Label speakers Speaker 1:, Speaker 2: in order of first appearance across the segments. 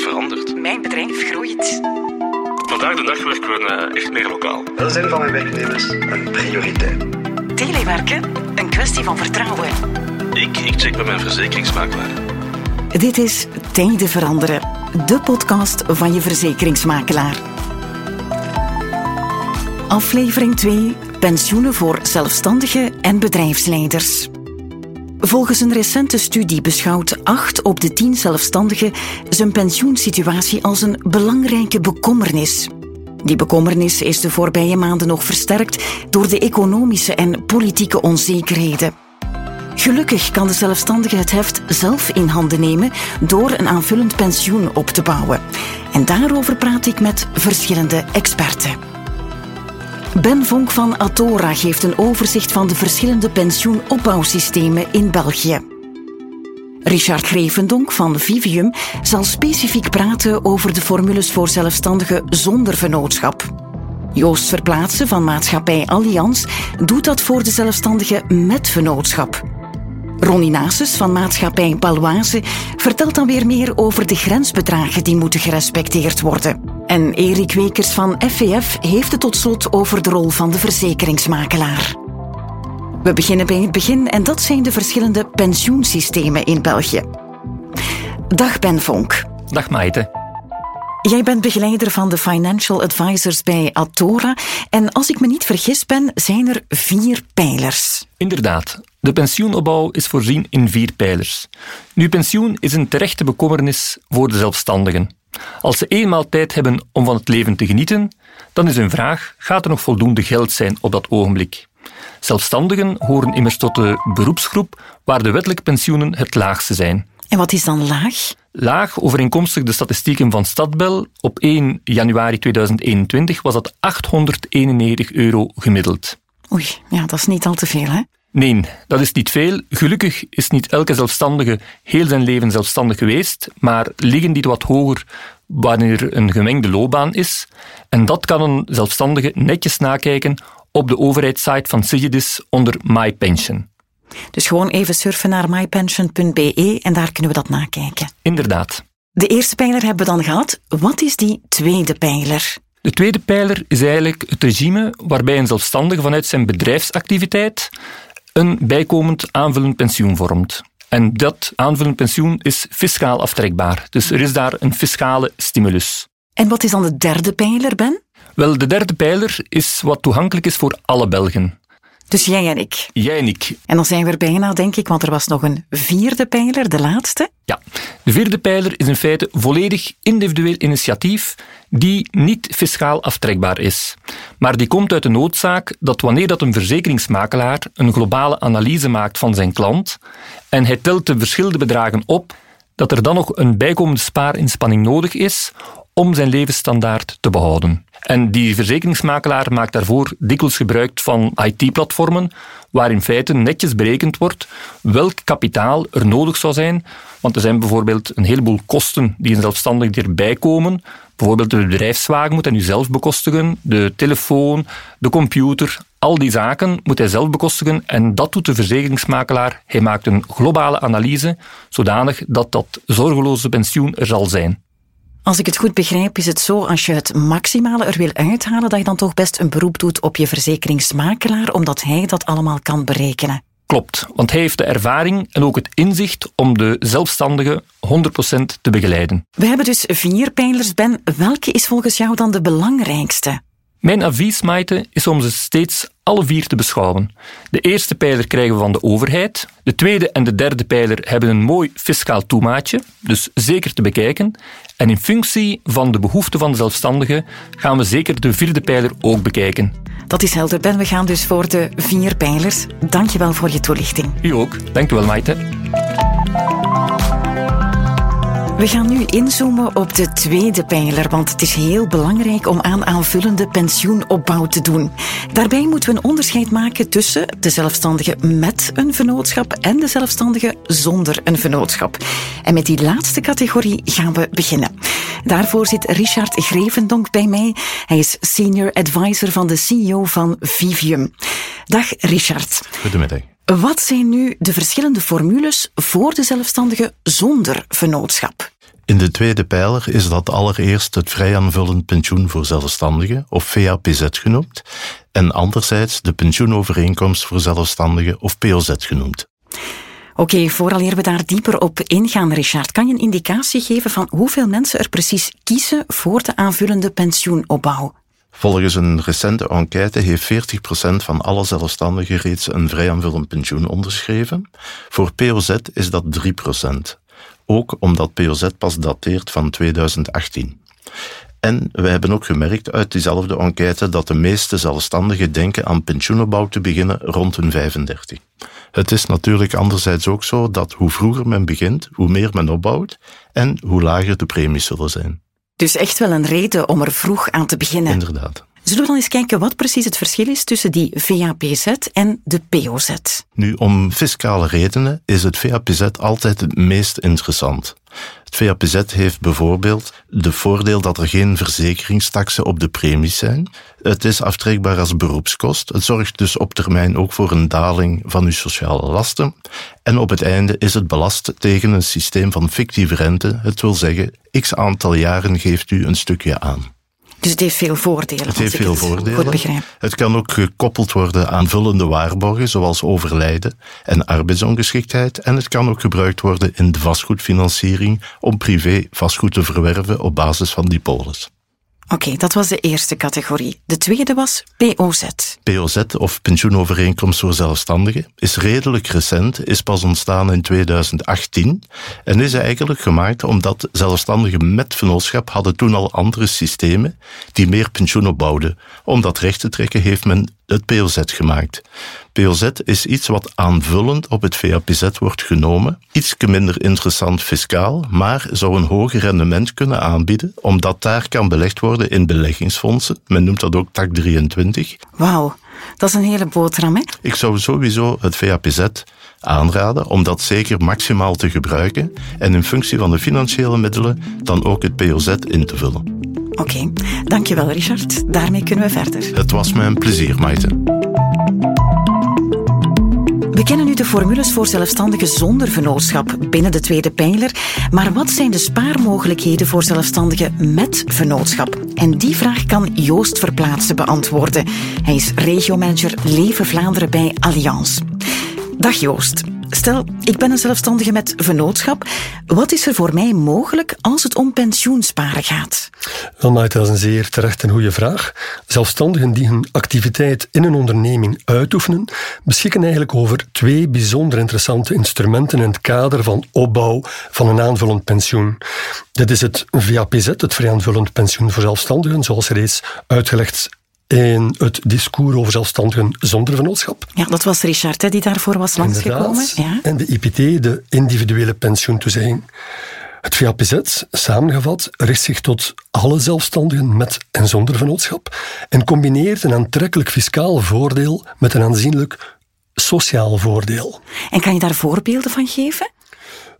Speaker 1: verandert.
Speaker 2: Mijn bedrijf groeit.
Speaker 1: Vandaag de dag werken we eh, echt meer lokaal.
Speaker 3: Welzijn van mijn werknemers een prioriteit.
Speaker 2: Telewerken, een kwestie van vertrouwen.
Speaker 1: Ik, ik check bij mijn verzekeringsmakelaar.
Speaker 2: Dit is Tijden veranderen, de podcast van je verzekeringsmakelaar. Aflevering 2: Pensioenen voor zelfstandigen en bedrijfsleiders. Volgens een recente studie beschouwt 8 op de 10 zelfstandigen zijn pensioensituatie als een belangrijke bekommernis. Die bekommernis is de voorbije maanden nog versterkt door de economische en politieke onzekerheden. Gelukkig kan de zelfstandige het heft zelf in handen nemen door een aanvullend pensioen op te bouwen. En daarover praat ik met verschillende experten. Ben Vonk van Atora geeft een overzicht van de verschillende pensioenopbouwsystemen in België. Richard Grevendonk van Vivium zal specifiek praten over de formules voor zelfstandigen zonder vennootschap. Joost Verplaatsen van maatschappij Allianz doet dat voor de zelfstandigen met vennootschap. Ronnie Nasus van maatschappij Baloise vertelt dan weer meer over de grensbedragen die moeten gerespecteerd worden. En Erik Wekers van FVF heeft het tot slot over de rol van de verzekeringsmakelaar. We beginnen bij het begin en dat zijn de verschillende pensioensystemen in België. Dag Ben Vonk.
Speaker 4: Dag Maite.
Speaker 2: Jij bent begeleider van de Financial Advisors bij Atora. En als ik me niet vergis ben, zijn er vier pijlers.
Speaker 4: Inderdaad. De pensioenopbouw is voorzien in vier pijlers. Nu, pensioen is een terechte bekommernis voor de zelfstandigen. Als ze eenmaal tijd hebben om van het leven te genieten, dan is hun vraag: gaat er nog voldoende geld zijn op dat ogenblik? Zelfstandigen horen immers tot de beroepsgroep waar de wettelijke pensioenen het laagste zijn.
Speaker 2: En wat is dan laag?
Speaker 4: Laag, overeenkomstig de statistieken van Stadbel, op 1 januari 2021 was dat 891 euro gemiddeld.
Speaker 2: Oei, ja, dat is niet al te veel, hè?
Speaker 4: Nee, dat is niet veel. Gelukkig is niet elke zelfstandige heel zijn leven zelfstandig geweest, maar liggen die wat hoger wanneer een gemengde loopbaan is. En dat kan een zelfstandige netjes nakijken op de overheidssite van Sigidis onder My Pension.
Speaker 2: Dus gewoon even surfen naar mypension.be en daar kunnen we dat nakijken.
Speaker 4: Inderdaad.
Speaker 2: De eerste pijler hebben we dan gehad. Wat is die tweede pijler?
Speaker 4: De tweede pijler is eigenlijk het regime waarbij een zelfstandige vanuit zijn bedrijfsactiviteit een bijkomend aanvullend pensioen vormt. En dat aanvullend pensioen is fiscaal aftrekbaar. Dus er is daar een fiscale stimulus.
Speaker 2: En wat is dan de derde pijler, Ben?
Speaker 4: Wel, de derde pijler is wat toegankelijk is voor alle Belgen.
Speaker 2: Dus jij en ik.
Speaker 4: Jij en ik.
Speaker 2: En dan zijn we er bijna, denk ik, want er was nog een vierde pijler, de laatste.
Speaker 4: Ja, de vierde pijler is in feite volledig individueel initiatief die niet fiscaal aftrekbaar is. Maar die komt uit de noodzaak dat wanneer dat een verzekeringsmakelaar een globale analyse maakt van zijn klant en hij telt de verschillende bedragen op, dat er dan nog een bijkomende spaarinspanning nodig is om zijn levensstandaard te behouden. En die verzekeringsmakelaar maakt daarvoor dikwijls gebruik van IT-platformen, waar in feite netjes berekend wordt welk kapitaal er nodig zou zijn. Want er zijn bijvoorbeeld een heleboel kosten die een zelfstandige erbij komen. Bijvoorbeeld de bedrijfswagen moet hij nu zelf bekostigen, de telefoon, de computer, al die zaken moet hij zelf bekostigen en dat doet de verzekeringsmakelaar. Hij maakt een globale analyse, zodanig dat dat zorgeloze pensioen er zal zijn.
Speaker 2: Als ik het goed begrijp, is het zo als je het maximale er wil uithalen, dat je dan toch best een beroep doet op je verzekeringsmakelaar, omdat hij dat allemaal kan berekenen.
Speaker 4: Klopt, want hij heeft de ervaring en ook het inzicht om de zelfstandige 100% te begeleiden.
Speaker 2: We hebben dus vier pijlers, Ben. Welke is volgens jou dan de belangrijkste?
Speaker 4: Mijn advies, Maite, is om ze steeds alle vier te beschouwen. De eerste pijler krijgen we van de overheid. De tweede en de derde pijler hebben een mooi fiscaal toemaatje, dus zeker te bekijken. En in functie van de behoeften van de zelfstandigen gaan we zeker de vierde pijler ook bekijken.
Speaker 2: Dat is helder, Ben. We gaan dus voor de vier pijlers. Dankjewel voor je toelichting.
Speaker 4: U ook. Dankjewel, Maite.
Speaker 2: We gaan nu inzoomen op de tweede pijler, want het is heel belangrijk om aan aanvullende pensioenopbouw te doen. Daarbij moeten we een onderscheid maken tussen de zelfstandige met een vennootschap en de zelfstandige zonder een vennootschap. En met die laatste categorie gaan we beginnen. Daarvoor zit Richard Grevendonk bij mij. Hij is senior advisor van de CEO van Vivium. Dag Richard.
Speaker 5: Goedemiddag.
Speaker 2: Wat zijn nu de verschillende formules voor de zelfstandige zonder vennootschap?
Speaker 5: In de tweede pijler is dat allereerst het vrij aanvullend pensioen voor zelfstandigen, of VAPZ genoemd, en anderzijds de pensioenovereenkomst voor zelfstandigen, of POZ genoemd.
Speaker 2: Oké, okay, vooraleer we daar dieper op ingaan, Richard, kan je een indicatie geven van hoeveel mensen er precies kiezen voor de aanvullende pensioenopbouw?
Speaker 5: Volgens een recente enquête heeft 40% van alle zelfstandigen reeds een vrij aanvullend pensioen onderschreven. Voor POZ is dat 3%. Ook omdat POZ pas dateert van 2018. En wij hebben ook gemerkt uit diezelfde enquête dat de meeste zelfstandigen denken aan pensioenopbouw te beginnen rond hun 35. Het is natuurlijk anderzijds ook zo dat hoe vroeger men begint, hoe meer men opbouwt en hoe lager de premies zullen zijn.
Speaker 2: Dus echt wel een reden om er vroeg aan te beginnen.
Speaker 5: Inderdaad.
Speaker 2: Zullen we dan eens kijken wat precies het verschil is tussen die VAPZ en de POZ?
Speaker 5: Nu, om fiscale redenen is het VAPZ altijd het meest interessant. Het VAPZ heeft bijvoorbeeld de voordeel dat er geen verzekeringstaxen op de premies zijn. Het is aftrekbaar als beroepskost. Het zorgt dus op termijn ook voor een daling van uw sociale lasten. En op het einde is het belast tegen een systeem van fictieve rente. Het wil zeggen, x aantal jaren geeft u een stukje aan.
Speaker 2: Dus het heeft veel voordelen.
Speaker 5: Het heeft veel
Speaker 2: het
Speaker 5: voordelen.
Speaker 2: Goed begrijp.
Speaker 5: Het kan ook gekoppeld worden aan vullende waarborgen, zoals overlijden en arbeidsongeschiktheid. En het kan ook gebruikt worden in de vastgoedfinanciering om privé vastgoed te verwerven op basis van die polis.
Speaker 2: Oké, dat was de eerste categorie. De tweede was POZ.
Speaker 5: POZ, of pensioenovereenkomst voor zelfstandigen, is redelijk recent, is pas ontstaan in 2018 en is eigenlijk gemaakt omdat zelfstandigen met vennootschap hadden toen al andere systemen die meer pensioen opbouwden. Om dat recht te trekken heeft men het POZ gemaakt. POZ is iets wat aanvullend op het VAPZ wordt genomen. Iets minder interessant fiscaal, maar zou een hoger rendement kunnen aanbieden, omdat daar kan belegd worden in beleggingsfondsen. Men noemt dat ook TAC 23.
Speaker 2: Wauw, dat is een hele boterham, hè?
Speaker 5: Ik zou sowieso het VAPZ aanraden om dat zeker maximaal te gebruiken en in functie van de financiële middelen dan ook het POZ in te vullen.
Speaker 2: Oké, okay. dankjewel Richard. Daarmee kunnen we verder.
Speaker 5: Het was mij een plezier, Maite.
Speaker 2: We kennen nu de formules voor zelfstandigen zonder vennootschap binnen de tweede pijler. Maar wat zijn de spaarmogelijkheden voor zelfstandigen met vennootschap? En die vraag kan Joost Verplaatsen beantwoorden. Hij is regiomanager Leven Vlaanderen bij Allianz. Dag Joost. Stel, ik ben een zelfstandige met vennootschap. Wat is er voor mij mogelijk als het om pensioensparen gaat?
Speaker 6: Wel, Maarten, dat is een zeer terecht en goede vraag. Zelfstandigen die hun activiteit in een onderneming uitoefenen, beschikken eigenlijk over twee bijzonder interessante instrumenten in het kader van opbouw van een aanvullend pensioen. Dit is het VAPZ, het vrij aanvullend pensioen voor zelfstandigen, zoals reeds uitgelegd in het discours over zelfstandigen zonder vennootschap.
Speaker 2: Ja, dat was Richard hè, die daarvoor was langsgekomen. Ja.
Speaker 6: En de IPT, de individuele pensioentoezegging. Het VAPZ, samengevat, richt zich tot alle zelfstandigen met en zonder vennootschap en combineert een aantrekkelijk fiscaal voordeel met een aanzienlijk sociaal voordeel.
Speaker 2: En kan je daar voorbeelden van geven?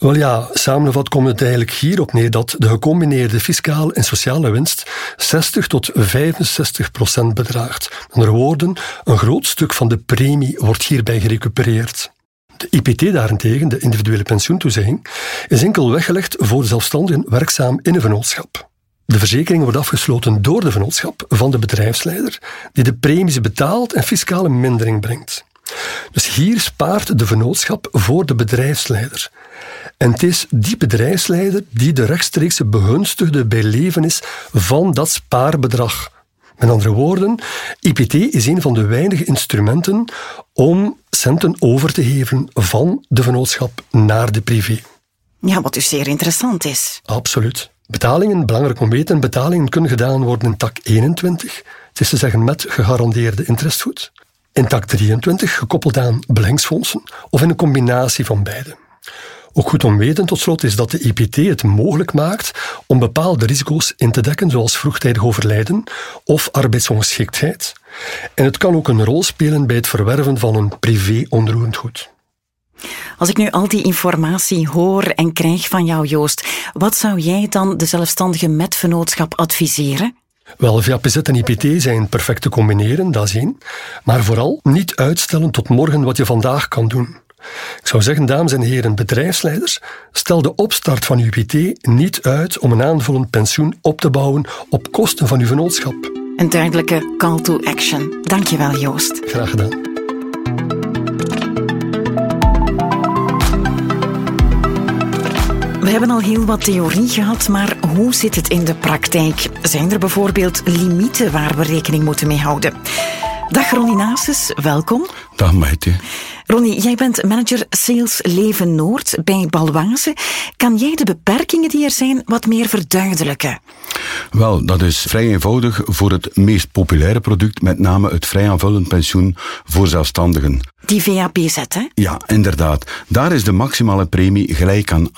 Speaker 6: Wel ja, samengevat komt het eigenlijk hierop neer dat de gecombineerde fiscale en sociale winst 60 tot 65 procent bedraagt. Met andere woorden, een groot stuk van de premie wordt hierbij gerecupereerd. De IPT daarentegen, de individuele pensioentoezegging, is enkel weggelegd voor zelfstandigen werkzaam in een vennootschap. De verzekering wordt afgesloten door de vennootschap van de bedrijfsleider, die de premies betaalt en fiscale mindering brengt. Dus hier spaart de vennootschap voor de bedrijfsleider. En het is die bedrijfsleider die de rechtstreekse begunstigde bij leven is van dat spaarbedrag. Met andere woorden, IPT is een van de weinige instrumenten om centen over te geven van de vennootschap naar de privé.
Speaker 2: Ja, wat dus zeer interessant is.
Speaker 6: Absoluut. Betalingen, belangrijk om weten, betalingen kunnen gedaan worden in tak 21. Het is te zeggen met gegarandeerde interestgoed. In tak 23 gekoppeld aan beleggingsfondsen of in een combinatie van beide. Ook goed om weten tot slot is dat de IPT het mogelijk maakt om bepaalde risico's in te dekken, zoals vroegtijdig overlijden of arbeidsongeschiktheid. En het kan ook een rol spelen bij het verwerven van een privé onroerend goed.
Speaker 2: Als ik nu al die informatie hoor en krijg van jou, Joost, wat zou jij dan de zelfstandige met vennootschap adviseren?
Speaker 6: Wel, VAPZ en IPT zijn perfect te combineren, dat is één. Maar vooral niet uitstellen tot morgen wat je vandaag kan doen. Ik zou zeggen, dames en heren bedrijfsleiders, stel de opstart van uw UPT niet uit om een aanvullend pensioen op te bouwen op kosten van uw vennootschap.
Speaker 2: Een duidelijke call to action. Dankjewel, Joost.
Speaker 6: Graag gedaan.
Speaker 2: We hebben al heel wat theorie gehad, maar hoe zit het in de praktijk? Zijn er bijvoorbeeld limieten waar we rekening moeten mee houden? Dag Ronnie Nasus, welkom.
Speaker 7: Dag Maite.
Speaker 2: Ronnie, jij bent manager Sales Leven Noord bij Balwaze. Kan jij de beperkingen die er zijn wat meer verduidelijken?
Speaker 7: Wel, dat is vrij eenvoudig voor het meest populaire product, met name het vrij aanvullend pensioen voor zelfstandigen.
Speaker 2: Die VAPZ, hè?
Speaker 7: Ja, inderdaad. Daar is de maximale premie gelijk aan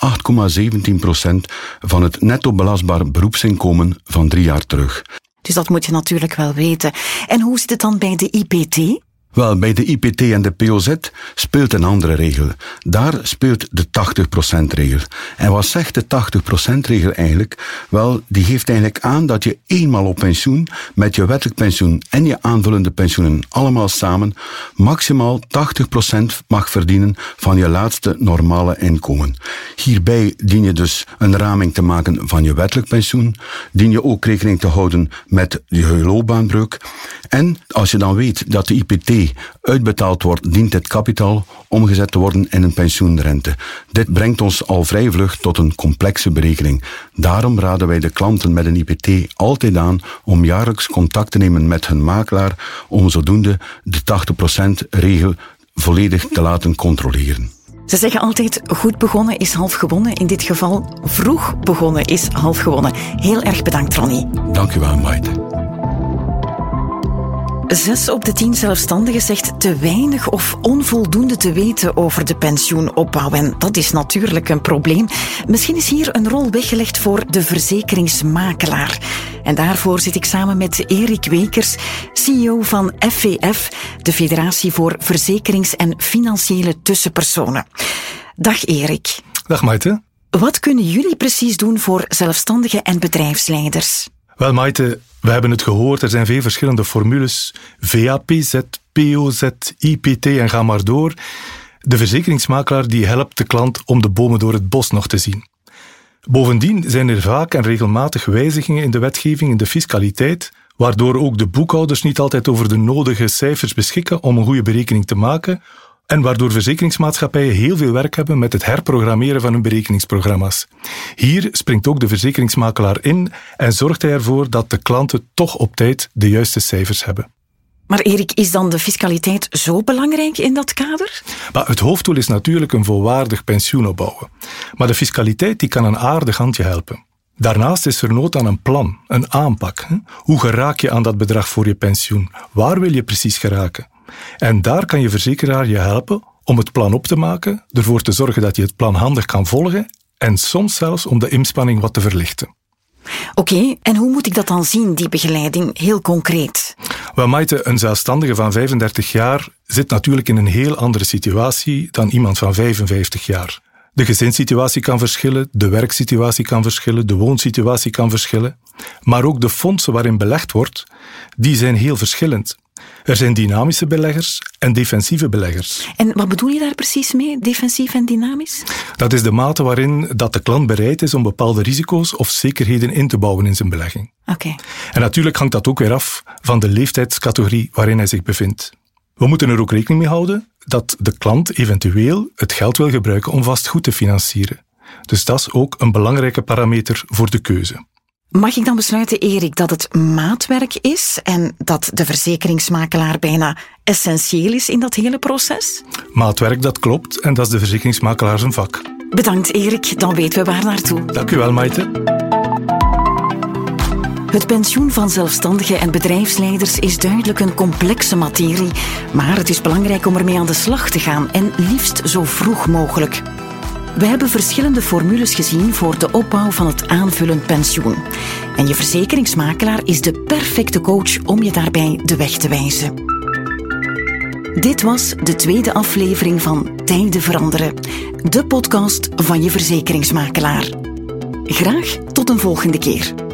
Speaker 7: 8,17 procent van het netto belastbaar beroepsinkomen van drie jaar terug.
Speaker 2: Dus dat moet je natuurlijk wel weten. En hoe zit het dan bij de IPT?
Speaker 7: Wel, bij de IPT en de POZ speelt een andere regel. Daar speelt de 80%-regel. En wat zegt de 80%-regel eigenlijk? Wel, die geeft eigenlijk aan dat je eenmaal op pensioen, met je wettelijk pensioen en je aanvullende pensioenen allemaal samen, maximaal 80% mag verdienen van je laatste normale inkomen. Hierbij dien je dus een raming te maken van je wettelijk pensioen, dien je ook rekening te houden met je loopbaanbreuk. En als je dan weet dat de IPT uitbetaald wordt, dient dit kapitaal omgezet te worden in een pensioenrente. Dit brengt ons al vrij vlug tot een complexe berekening. Daarom raden wij de klanten met een IPT altijd aan om jaarlijks contact te nemen met hun makelaar om zodoende de 80% regel volledig te laten controleren.
Speaker 2: Ze zeggen altijd, goed begonnen is half gewonnen. In dit geval, vroeg begonnen is half gewonnen. Heel erg bedankt, Ronnie.
Speaker 7: Dank u wel, Maite.
Speaker 2: Zes op de tien zelfstandigen zegt te weinig of onvoldoende te weten over de pensioenopbouw. En dat is natuurlijk een probleem. Misschien is hier een rol weggelegd voor de verzekeringsmakelaar. En daarvoor zit ik samen met Erik Wekers, CEO van FVF, de Federatie voor Verzekerings- en Financiële Tussenpersonen. Dag Erik.
Speaker 8: Dag Maite.
Speaker 2: Wat kunnen jullie precies doen voor zelfstandigen en bedrijfsleiders?
Speaker 8: Wel Maite, we hebben het gehoord, er zijn veel verschillende formules. VAPZ, POZ, IPT en ga maar door. De verzekeringsmakelaar die helpt de klant om de bomen door het bos nog te zien. Bovendien zijn er vaak en regelmatig wijzigingen in de wetgeving, in de fiscaliteit, waardoor ook de boekhouders niet altijd over de nodige cijfers beschikken om een goede berekening te maken, en waardoor verzekeringsmaatschappijen heel veel werk hebben met het herprogrammeren van hun berekeningsprogramma's. Hier springt ook de verzekeringsmakelaar in en zorgt hij ervoor dat de klanten toch op tijd de juiste cijfers hebben.
Speaker 2: Maar Erik, is dan de fiscaliteit zo belangrijk in dat kader?
Speaker 8: Maar het hoofddoel is natuurlijk een volwaardig pensioen opbouwen. Maar de fiscaliteit die kan een aardig handje helpen. Daarnaast is er nood aan een plan, een aanpak. Hoe geraak je aan dat bedrag voor je pensioen? Waar wil je precies geraken? En daar kan je verzekeraar je helpen om het plan op te maken, ervoor te zorgen dat je het plan handig kan volgen en soms zelfs om de inspanning wat te verlichten.
Speaker 2: Oké, en hoe moet ik dat dan zien, die begeleiding, heel concreet?
Speaker 8: Wel, Maite, een zelfstandige van 35 jaar zit natuurlijk in een heel andere situatie dan iemand van 55 jaar. De gezinssituatie kan verschillen, de werksituatie kan verschillen, de woonsituatie kan verschillen. Maar ook de fondsen waarin belegd wordt, die zijn heel verschillend. Er zijn dynamische beleggers en defensieve beleggers.
Speaker 2: En wat bedoel je daar precies mee, defensief en dynamisch?
Speaker 8: Dat is de mate waarin dat de klant bereid is om bepaalde risico's of zekerheden in te bouwen in zijn belegging.
Speaker 2: Oké.
Speaker 8: En natuurlijk hangt dat ook weer af van de leeftijdscategorie waarin hij zich bevindt. We moeten er ook rekening mee houden dat de klant eventueel het geld wil gebruiken om vastgoed te financieren. Dus dat is ook een belangrijke parameter voor de keuze.
Speaker 2: Mag ik dan besluiten, Erik, dat het maatwerk is en dat de verzekeringsmakelaar bijna essentieel is in dat hele proces?
Speaker 8: Maatwerk, dat klopt, en dat is de verzekeringsmakelaar zijn vak.
Speaker 2: Bedankt, Erik. Dan weten we waar naartoe.
Speaker 8: Dank u wel, Maite.
Speaker 2: Het pensioen van zelfstandigen en bedrijfsleiders is duidelijk een complexe materie, maar het is belangrijk om ermee aan de slag te gaan en liefst zo vroeg mogelijk. We hebben verschillende formules gezien voor de opbouw van het aanvullend pensioen. En je verzekeringsmakelaar is de perfecte coach om je daarbij de weg te wijzen. Dit was de tweede aflevering van Tijden veranderen, de podcast van je verzekeringsmakelaar. Graag tot een volgende keer.